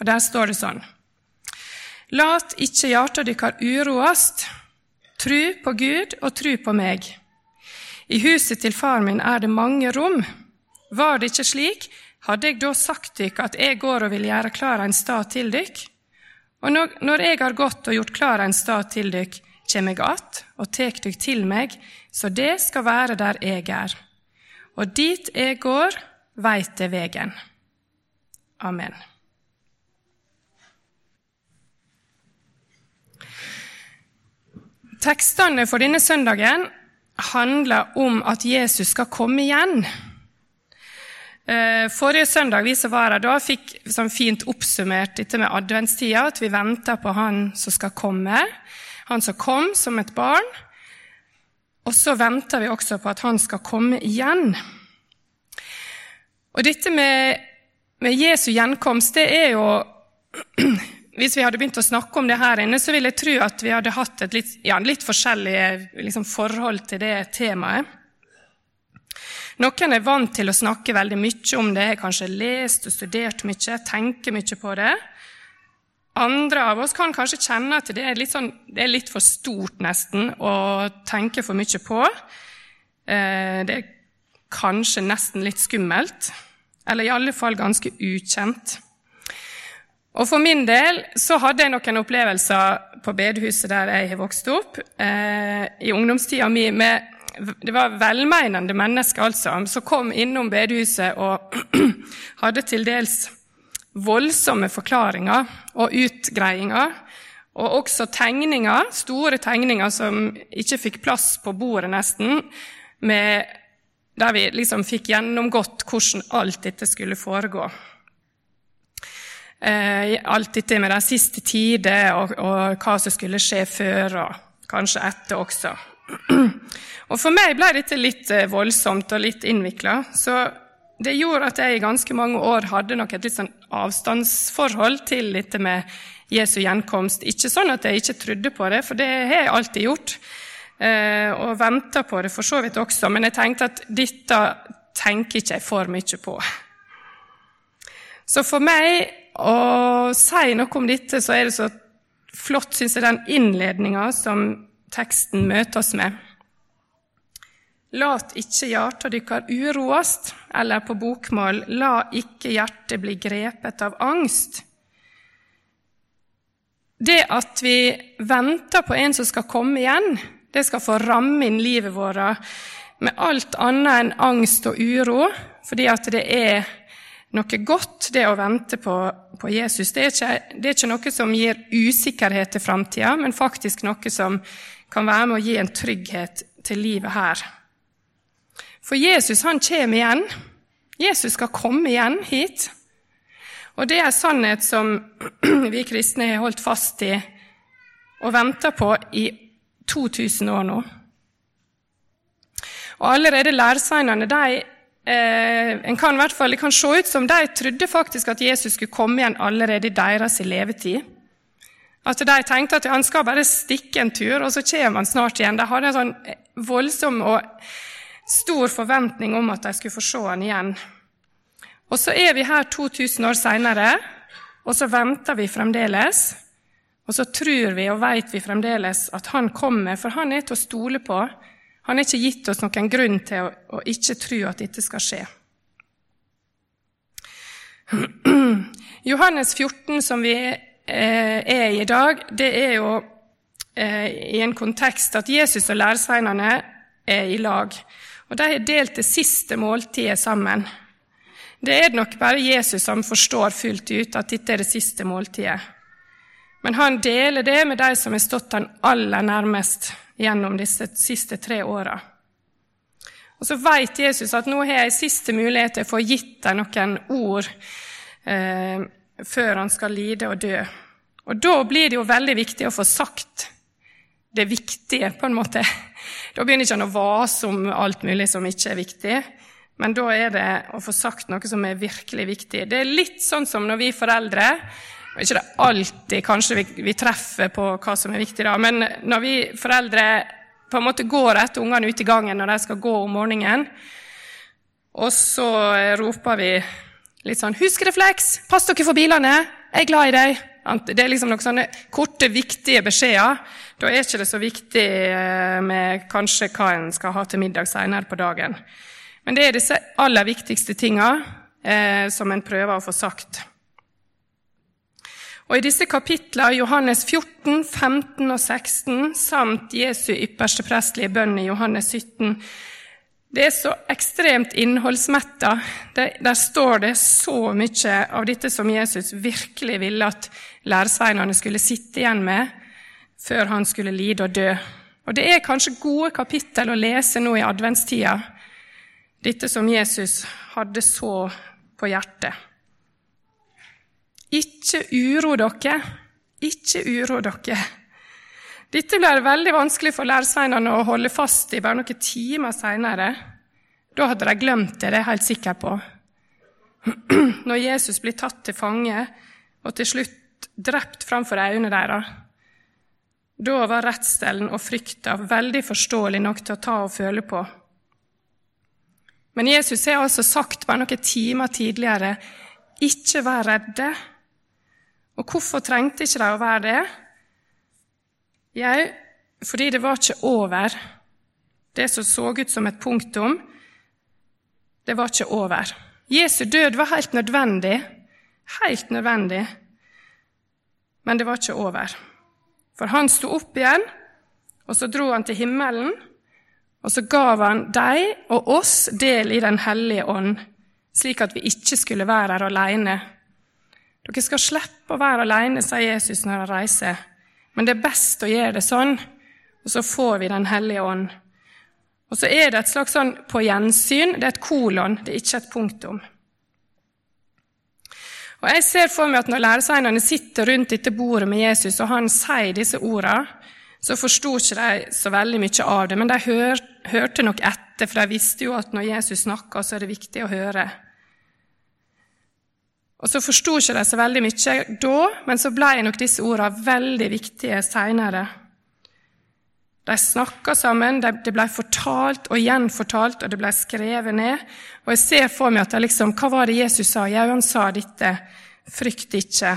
Og Der står det sånn Lat ikke hjarta dykkar uroast. Tru på Gud og tru på meg. I huset til far min er det mange rom. Var det ikke slik, hadde jeg da sagt dykk at jeg går og vil gjøre klar en stad til dykk? Og når jeg har gått og gjort klar en stad til dykk, kjem jeg att og tek dykk til meg, så det skal være der jeg er. Og dit jeg går, veit jeg vegen. Amen. Tekstene for denne søndagen handler om at Jesus skal komme igjen. Eh, forrige søndag vi som var her da, fikk sånn fint oppsummert dette med adventstida, at vi venter på Han som skal komme. Han som kom som et barn. Og så venter vi også på at Han skal komme igjen. Og dette med, med Jesu gjenkomst, det er jo hvis vi hadde begynt å snakke om det her inne, så vil jeg tro at vi hadde hatt et litt, ja, litt forskjellig liksom, forhold til det temaet. Noen er vant til å snakke veldig mye om det, har kanskje lest og studert mye, tenker mye på det. Andre av oss kan kanskje kjenne at det er sånn, det er litt for stort nesten å tenke for mye på. Eh, det er kanskje nesten litt skummelt, eller i alle fall ganske ukjent. Og For min del så hadde jeg noen opplevelser på bedehuset der jeg har vokst opp, eh, i ungdomstida mi. med det var velmeinende mennesker altså, som kom innom bedehuset og hadde til dels voldsomme forklaringer og utgreiinger. Og også tegninger, store tegninger som ikke fikk plass på bordet, nesten, med, der vi liksom fikk gjennomgått hvordan alt dette skulle foregå. Eh, alt dette med den siste tider og, og, hva som skulle skje før og kanskje etter også. Og For meg ble dette litt eh, voldsomt og litt innvikla, så det gjorde at jeg i ganske mange år hadde nok et litt sånn avstandsforhold til dette med Jesu gjenkomst. Ikke sånn at jeg ikke trodde på det, for det har jeg alltid gjort. Eh, og venta på det for så vidt også, men jeg tenkte at dette tenker ikke jeg for mye på. Så for meg å si noe om dette, så er det så flott, syns jeg, den innledninga som teksten møter oss med. Lat ikke hjarta dykkar uroast, eller på bokmål, la ikke hjertet bli grepet av angst. Det at vi venter på en som skal komme igjen, det skal få ramme inn livet vårt med alt annet enn angst og uro, fordi at det er noe godt, det å vente på, på Jesus. Det er, ikke, det er, ikke, noe som gir usikkerhet til framtida, men faktisk noe som kan være med å gi en trygghet til livet her. For Jesus han kommer igjen. Jesus skal komme igjen hit. Og det er en sannhet som vi kristne har holdt fast i og venta på i 2000 år nå. Og allerede læresveinene de en kan i hvert fall, Det kan se ut som de trodde faktisk at Jesus skulle komme igjen allerede i deres levetid. At de tenkte at han skal bare stikke en tur, og så kommer han snart igjen. De hadde en sånn voldsom og stor forventning om at de skulle få se han igjen. Og så er vi her 2000 år seinere, og så venter vi fremdeles. Og så tror vi og vet vi fremdeles at han kommer, for han er til å stole på. Han har ikke gitt oss noen grunn til å, å ikke tro at dette skal skje. Johannes 14, som vi eh, er i i dag, det er jo eh, i en kontekst at Jesus og læresveinene er i lag. Og De har delt det siste måltidet sammen. Det er det nok bare Jesus som forstår fullt ut at dette er det siste måltidet. Men han deler det med de som har stått han aller nærmest, gjennom disse siste tre åra. Og så vet Jesus at nå har jeg siste mulighet til å få gitt deg noen ord eh, før han skal lide og dø. Og da blir det jo veldig viktig å få sagt det viktige, på en måte. Da begynner ikke han å vase om alt mulig som ikke er viktig, men da er det å få sagt noe som er virkelig viktig. Det er litt sånn som når vi foreldre og ikke det alltid kanskje vi, vi, treffer på hva som er viktig, da, men når vi foreldre på en måte går etter ungene ut i gangen når de skal gå om morgenen, og så roper vi litt sånn 'Husk refleks! Pass dere for bilene! jeg er glad i deg. Det er liksom noen sånne korte, viktige beskjeder. Da er ikke det så viktig eh, med kanskje hva en skal ha til middag senere på dagen. Men det er disse aller viktigste tinga eh, som en prøver å få sagt. Og I disse kapitlene, Johannes 14, 15 og 16, samt Jesu ypperste prestlige bønn i Johannes 17, det er så ekstremt innholdsmetta. Der står det så mye av dette som Jesus virkelig ville at læresveinene skulle sitte igjen med før han skulle lide og dø. Og Det er kanskje gode kapittel å lese nå i adventstida, dette som Jesus hadde så på hjertet. Ikke uro dere, ikke uro dere. Dette ble veldig vanskelig for lærersveinene å holde fast i bare noen timer seinere. Da hadde de glemt det, det er jeg helt sikker på. Når Jesus blir tatt til fange og til slutt drept framfor øynene deres, da var redselen og frykta veldig forståelig nok til å ta og føle på. Men Jesus har altså sagt bare noen timer tidligere ikke vær redde. Og hvorfor trengte ikke de å være det? Jau, fordi det var ikke over. Det som så ut som et punktum, det var ikke over. Jesu død var helt nødvendig, helt nødvendig, men det var ikke over. For han sto opp igjen, og så dro han til himmelen, og så gav han deg og oss del i Den hellige ånd, slik at vi ikke skulle være her alene. Dere skal slippe å være alene, sier Jesus når han reiser. Men det er best å gjøre det sånn, og så får vi Den hellige ånd. Og så er det et slags sånn på gjensyn. Det er et kolon, det er ikke et punktum. Og Jeg ser for meg at når læresveinene sitter rundt dette bordet med Jesus, og han sier disse ordene, så forsto ikke de så veldig mye av det, men de hør, hørte nok etter, for de visste jo at når Jesus snakker, så er det viktig å høre. Og så forsto ikke de så veldig mye da, men så ble nok disse ordene veldig viktige seinere. De snakka sammen, det ble fortalt og gjenfortalt, og det ble skrevet ned. Og jeg ser for meg at det liksom, Hva var det Jesus sa? Ja, han sa dette. Frykt ikke.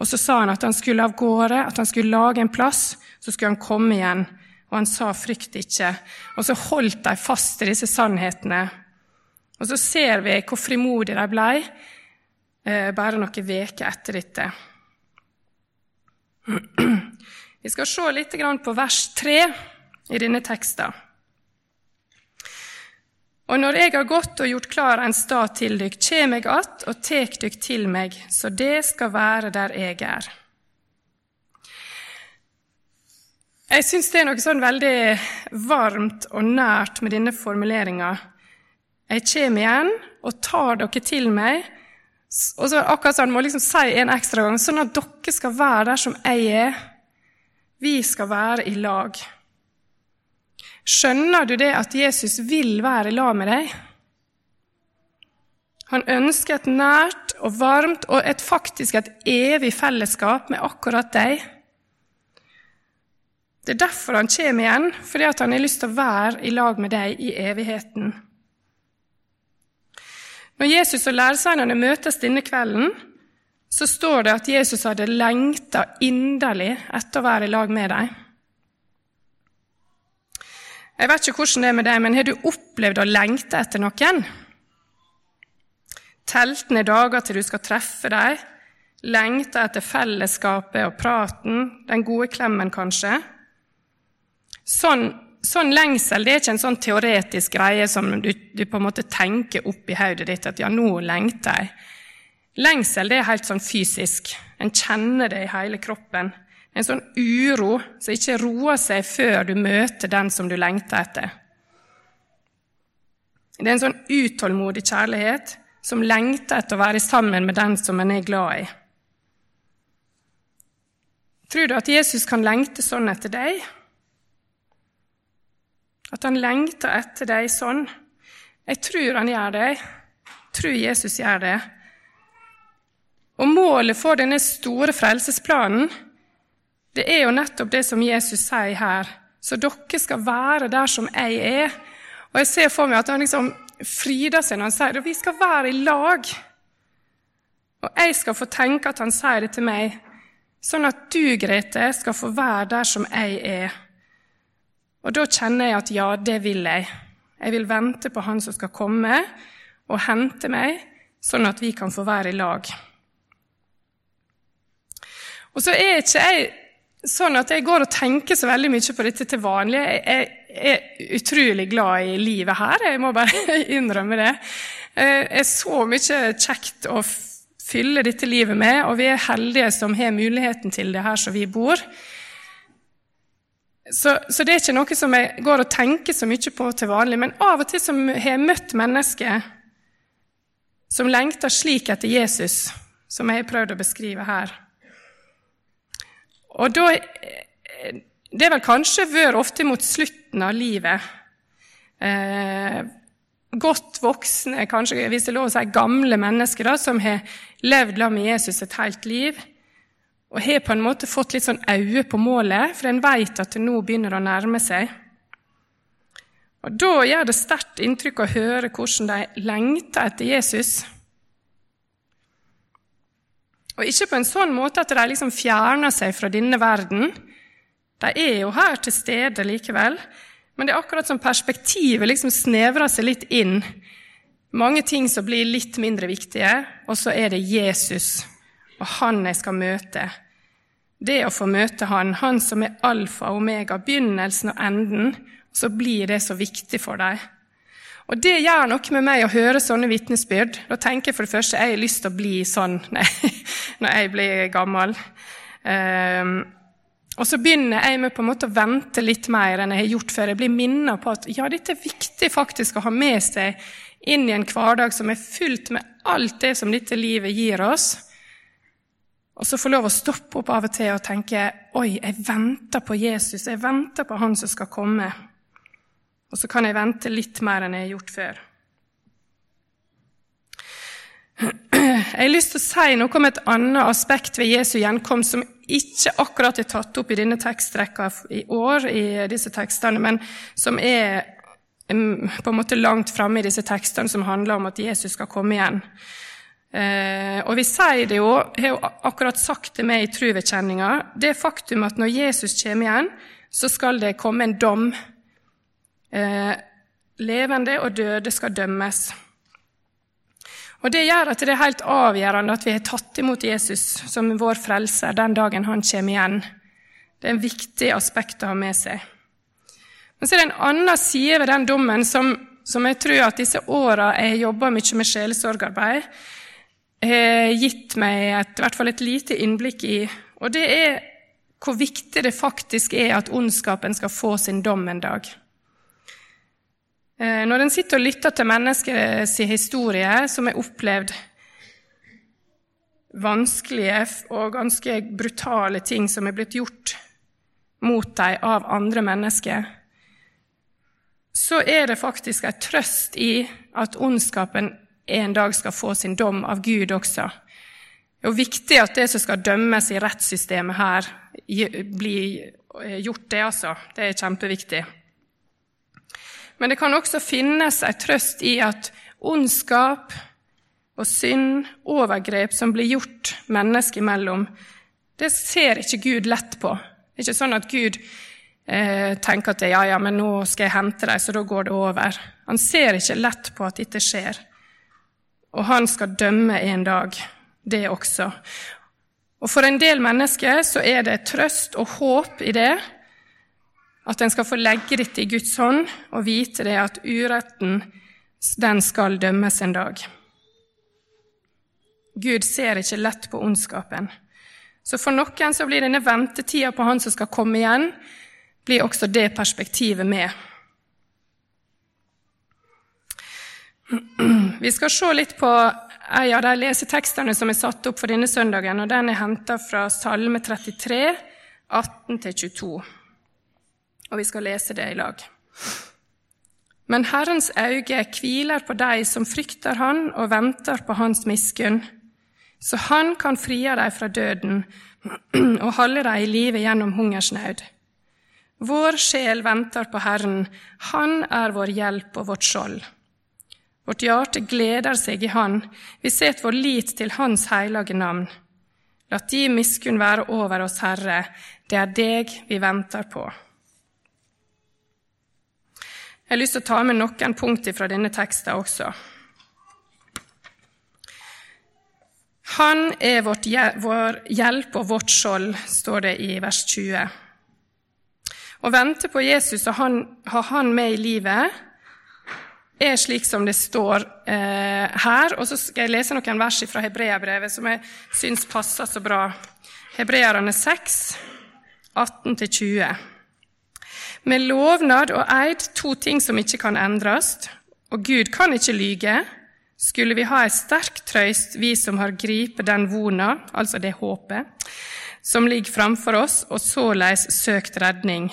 Og så sa han at han skulle av gårde, at han skulle lage en plass. Så skulle han komme igjen. Og han sa 'frykt ikke'. Og så holdt de fast i disse sannhetene. Og så ser vi hvor frimodige de ble eh, bare noen uker etter dette. Vi skal se litt på vers 3 i denne teksten. Og når jeg har gått og gjort klar en stad til dykk, kjem jeg att og tek dykk til meg, så det skal være der jeg er. Jeg syns det er noe sånn veldig varmt og nært med denne formuleringa. Jeg kommer igjen og tar dere til meg. Og så akkurat sånn, må liksom si en ekstra gang, sånn at dere skal være der som jeg er. Vi skal være i lag. Skjønner du det at Jesus vil være i lag med deg? Han ønsker et nært og varmt og et faktisk et evig fellesskap med akkurat deg. Det er derfor han kommer igjen, fordi han har lyst til å være i lag med deg i evigheten. Når Jesus og lærersveinene møtes denne kvelden, så står det at Jesus hadde lengta inderlig etter å være i lag med dem. Jeg vet ikke hvordan det er med deg, men har du opplevd å lengte etter noen? Telt dager til du skal treffe dem, lengte etter fellesskapet og praten, den gode klemmen kanskje. Sånn, sånn lengsel det er ikke en sånn teoretisk greie som du, du på en måte tenker opp i hodet ditt at ja, nå lengter jeg. Lengsel det er helt sånn fysisk. En kjenner det i hele kroppen. En sånn uro som ikke roer seg før du møter den som du lengter etter. Det er en sånn utålmodig kjærlighet som lengter etter å være sammen med den som en er glad i. Tror du at Jesus kan lengte sånn etter deg? At han lengter etter deg sånn? Jeg tror han gjør det. Jeg tror Jesus gjør det. Og målet for denne store frelsesplanen det er jo nettopp det som Jesus sier her. Så dere skal være der som jeg er. Og jeg ser for meg at han liksom fryder seg når han sier det. vi skal være i lag. Og jeg skal få tenke at han sier det til meg, sånn at du, Grete, skal få være der som jeg er. Og da kjenner jeg at ja, det vil jeg. Jeg vil vente på han som skal komme og hente meg, sånn at vi kan få være i lag. Og så er ikke jeg sånn at jeg går og tenker så veldig mye på dette til vanlig. Jeg er utrolig glad i livet her, jeg må bare innrømme det. Det er så mye kjekt å fylle dette livet med, og vi er heldige som har muligheten til det her som vi bor. Så, så, det er ikke noe som jeg går og tenker så mye på til vanlig, men av og til som har jeg møtt mennesker som lengter slik etter Jesus, som jeg har prøvd å beskrive her. Og da Det er vel kanskje vært ofte mot slutten av livet. Eh, godt voksne, kanskje hvis det er lov å si gamle mennesker, da, som har levd sammen med Jesus et helt liv, og har på en måte fått litt sånn øye på målet, for en vet at det nå begynner å nærme seg. Og Da gjør det sterkt inntrykk å høre hvordan de lengter etter Jesus. Og ikke på en sånn måte at de liksom fjerner seg fra denne verden. De er jo her til stede likevel, men det er akkurat som perspektivet liksom snevrer seg litt inn. Mange ting som blir litt mindre viktige, og så er det Jesus og han jeg skal møte. Det å få møte han, han som er alfa og omega, begynnelsen og enden, så blir det så viktig for dem. Og Det gjør noe med meg å høre sånne vitnesbyrd. Da tenker jeg for det første jeg har lyst til å bli sånn når jeg blir gammel. Um, og så begynner jeg med på en måte å vente litt mer enn jeg har gjort før. Jeg blir minnet på at ja, dette er viktig faktisk å ha med seg inn i en hverdag som er fullt med alt det som dette livet gir oss. Og så få lov å stoppe opp av og til og tenke oi, jeg venter på Jesus, jeg venter på Han som skal komme. Og så kan jeg vente litt mer enn jeg har gjort før. Jeg har lyst til å si noe om et annet aspekt ved Jesu gjenkomst som ikke akkurat er tatt opp i denne tekstrekka i år, i disse tekstene, men som er mm, på en måte langt framme i disse tekstene som handler om at Jesus skal komme igjen. Eh, og vi sier det jo, har jo akkurat sagt det med i truvekjenninga, det faktum at når Jesus kommer igjen, så skal det komme en dom Eh, levende og døde skal dømmes. Og Det gjør at det er helt avgjørende at vi har tatt imot Jesus som vår frelser den dagen han kommer igjen. Det er en viktig aspekt å ha med seg. Men så er det en annen side ved den dommen som, som jeg tror at disse åra jeg jobba mye med sjelesorgarbeid, har gitt meg et, i hvert fall et lite innblikk i. Og det er hvor viktig det faktisk er at ondskapen skal få sin dom en dag. Eh, når en sitter og lytter til menneskers historie som har opplevd vanskelige og ganske brutale ting som er blitt gjort mot dem av andre mennesker, så er det faktisk en trøst i at ondskapen en dag skal få sin dom av Gud også. Det er viktig at det som skal dømmes i rettssystemet her, blir gjort, det, altså. Det er kjempeviktig. Men det kan også finnes en trøst i at ondskap og synd, overgrep som blir gjort mennesker imellom, det ser ikke Gud lett på. Det er ikke sånn at Gud eh, tenker at ja, ja, men nå skal jeg hente deg, så da går det over. Han ser ikke lett på at dette skjer. Og han skal dømme en dag, det også. Og For en del mennesker så er det trøst og håp i det, at en skal få legge dette i Guds hånd og vite det at uretten, den skal dømmes en dag. Gud ser ikke lett på ondskapen. Så for noen så blir denne ventetida på Han som skal komme igjen, blir også det perspektivet med. Vi skal se litt på en av de lesetekstene som er satt opp for denne søndagen, og den er henta fra Salme 33, 18-22 og vi skal lese det i lag. Men Herrens øyne hviler på de som frykter Han og venter på Hans miskunn, så Han kan frie dem fra døden og holde dem i live gjennom hungersnød. Vår sjel venter på Herren, Han er vår hjelp og vårt skjold. Vårt hjerte gleder seg i Han. Vi setter vår lit til Hans hellige navn. La di miskunn være over oss, Herre. Det er deg vi venter på. Jeg har lyst til å ta med noen punkter fra denne teksten også. Han er vårt, vår hjelp og vårt skjold, står det i vers 20. Å vente på Jesus og ha han med i livet er slik som det står eh, her. Og så skal jeg lese noen vers fra Hebreabrevet som jeg syns passer så bra. Hebreerne 6, 18-20. Med lovnad og eid to ting som ikke kan endres, og Gud kan ikke lyge, skulle vi ha ei sterk trøyst, vi som har gripet den vona, altså det håpet, som ligger framfor oss, og såleis søkt redning.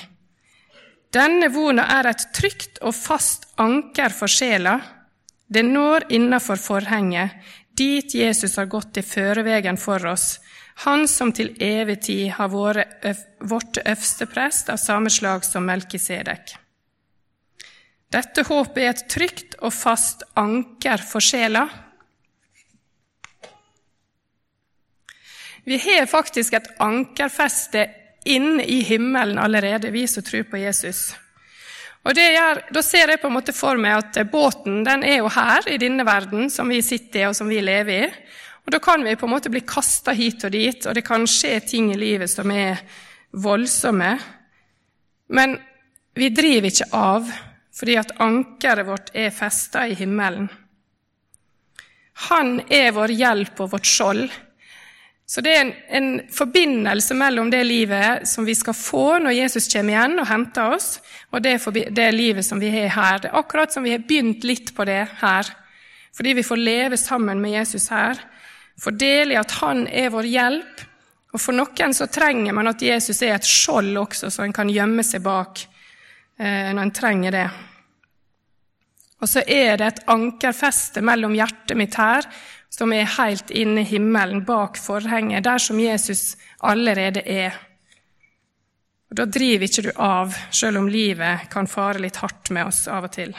Denne vona er et trygt og fast anker for sjela. Det når innafor forhenget, dit Jesus har gått i førevegen for oss, han som til evig tid har vært vårt øverste prest av samme slag som Melkisedek. Dette håpet er et trygt og fast anker for sjela. Vi har faktisk et ankerfeste inne i himmelen allerede, vi som tror på Jesus. Og gjør, Da ser jeg på en måte for meg at båten den er jo her i denne verden som vi sitter i og som vi lever i. Og Da kan vi på en måte bli kasta hit og dit, og det kan skje ting i livet som er voldsomme. Men vi driver ikke av fordi at ankeret vårt er festa i himmelen. Han er vår hjelp og vårt skjold. Så det er en, en, forbindelse mellom det livet som vi skal få når Jesus kommer igjen og henter oss, og det, det livet som vi har her. Det er akkurat som vi har begynt litt på det her, fordi vi får leve sammen med Jesus her. Får del i at han er vår hjelp. Og for noen så trenger man at Jesus er et skjold også, så en kan gjemme seg bak eh, når en trenger det. Og så er det et ankerfeste mellom hjertet mitt her som er helt inne i himmelen, bak forhenget, der som Jesus allerede er. Og Da driver ikke du av, selv om livet kan fare litt hardt med oss av og til.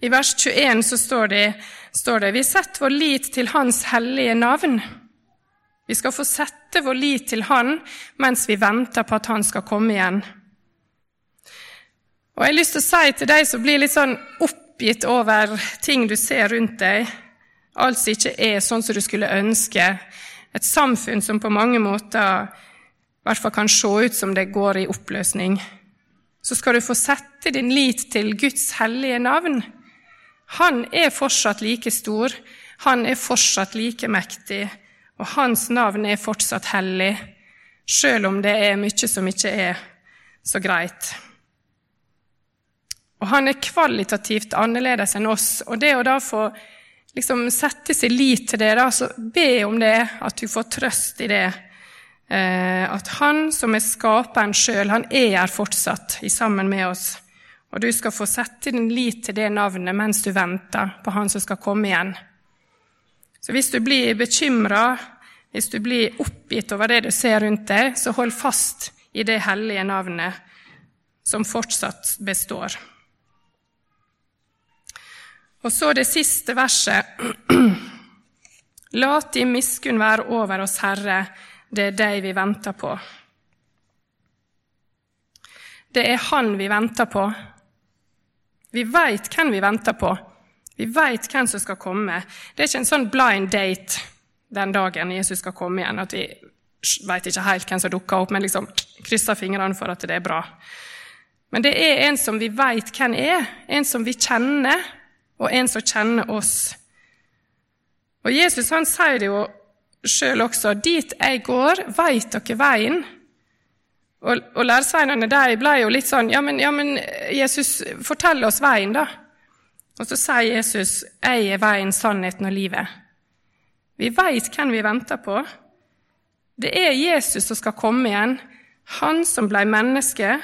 I vers 21 så står det, står det vi setter vår lit til Hans hellige navn. Vi skal få sette vår lit til Han mens vi venter på at Han skal komme igjen. Og Jeg har lyst til å si til de som blir litt sånn opp oppgitt over ting du ser rundt deg, altså ikke er sånn som du skulle ønske, et samfunn som på mange måter i hvert fall kan se ut som det går i oppløsning, så skal du få sette din lit til Guds hellige navn. Han er fortsatt like stor, han er fortsatt like mektig, og hans navn er fortsatt hellig, sjøl om det er mye som ikke er så greit. Og han er kvalitativt annerledes enn oss. Og det å da få liksom, sette sin lit til det, da, så be om det, at du får trøst i det. Eh, at han som er skaperen sjøl, han er her fortsatt i sammen med oss. Og du skal få sette din lit til det navnet mens du venter på han som skal komme igjen. Så hvis du blir bekymra, hvis du blir oppgitt over det du ser rundt deg, så hold fast i det hellige navnet som fortsatt består. Og så det siste verset. La din miskunn være over oss, Herre, det er deg vi venter på. Det er Han vi venter på. Vi veit hvem vi venter på. Vi veit hvem som skal komme. Det er ikke en sånn blind date den dagen Jesus skal komme igjen, at vi veit ikke helt hvem som dukker opp, men liksom krysser fingrene for at det er bra. Men det er en som vi veit hvem er, en som vi kjenner, og en som kjenner oss. Og Jesus han sier det jo sjøl også. 'Dit jeg går, veit dere veien.' Og, og læresveinene de ble jo litt sånn ja men, ja, men Jesus, fortell oss veien, da.' Og så sier Jesus, 'Jeg er veien, sannheten og livet'. Vi veit hvem vi venter på. Det er Jesus som skal komme igjen. Han som ble menneske,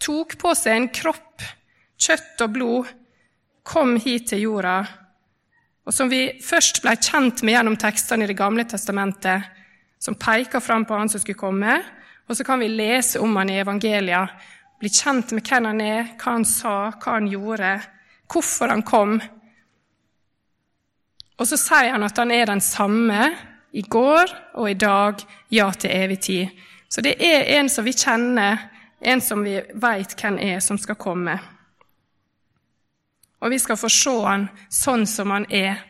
tok på seg en kropp, kjøtt og blod, kom hit til jorda, og som vi først ble kjent med gjennom tekstene i Det gamle testamentet, som peker fram på han som skulle komme, og så kan vi lese om han i evangelia, bli kjent med hvem han er, hva han sa, hva han gjorde, hvorfor han kom. Og så sier han at han er den samme i går og i dag, ja til evig tid. Så det er en som vi kjenner, en som vi veit hvem er, som skal komme. Og vi skal få se han sånn som han er.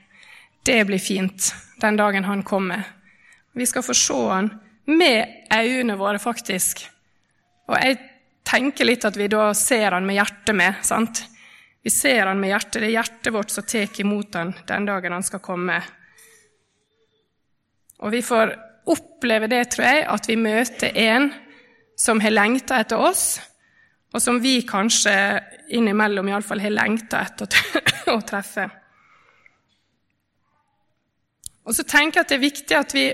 Det blir fint den dagen han kommer. Vi skal få se han med øynene våre, faktisk. Og jeg tenker litt at vi da ser han med hjertet med. sant? Vi ser han med hjertet. Det er hjertet vårt som tar imot han den dagen han skal komme. Og vi får oppleve det, tror jeg, at vi møter en som har lengta etter oss, og som vi kanskje innimellom iallfall har lengta etter å treffe. Og så tenker jeg at det er viktig at vi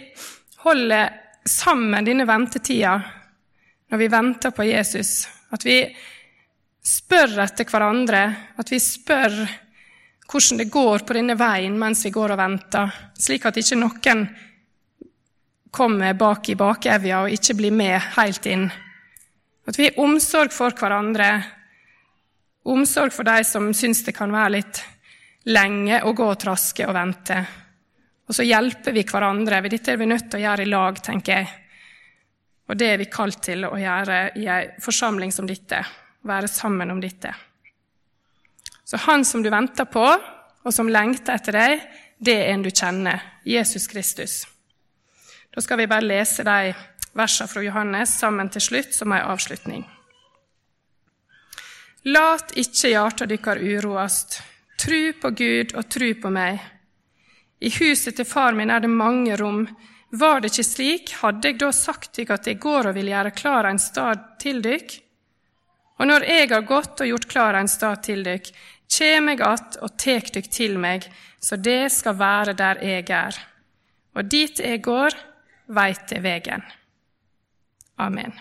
holder sammen denne ventetida når vi venter på Jesus. At vi spør etter hverandre, at vi spør hvordan det går på denne veien mens vi går og venter, slik at ikke noen kommer bak i bakevja og ikke blir med helt inn. At vi har omsorg for hverandre, omsorg for de som syns det kan være litt lenge å gå og traske og vente. Og så hjelper vi hverandre. Dette er vi nødt til å gjøre i lag, tenker jeg. Og det er vi kalt til å gjøre i ei forsamling som dette. Være sammen om dette. Så han som du venter på, og som lengter etter deg, det er en du kjenner. Jesus Kristus. Da skal vi bare lese de versene fra Johannes sammen til slutt, som ei avslutning. Lat ikke hjarta dykkar uroast. Tru på Gud og tru på meg. I huset til far min er det mange rom. Var det ikke slik, hadde jeg da sagt dykk at jeg går og vil gjøre klar en stad til dykk? Og når jeg har gått og gjort klar en stad til dykk, kjem jeg att og tek dykk til meg, så det skal være der jeg er. Og dit jeg går, veit jeg vegen. Amen.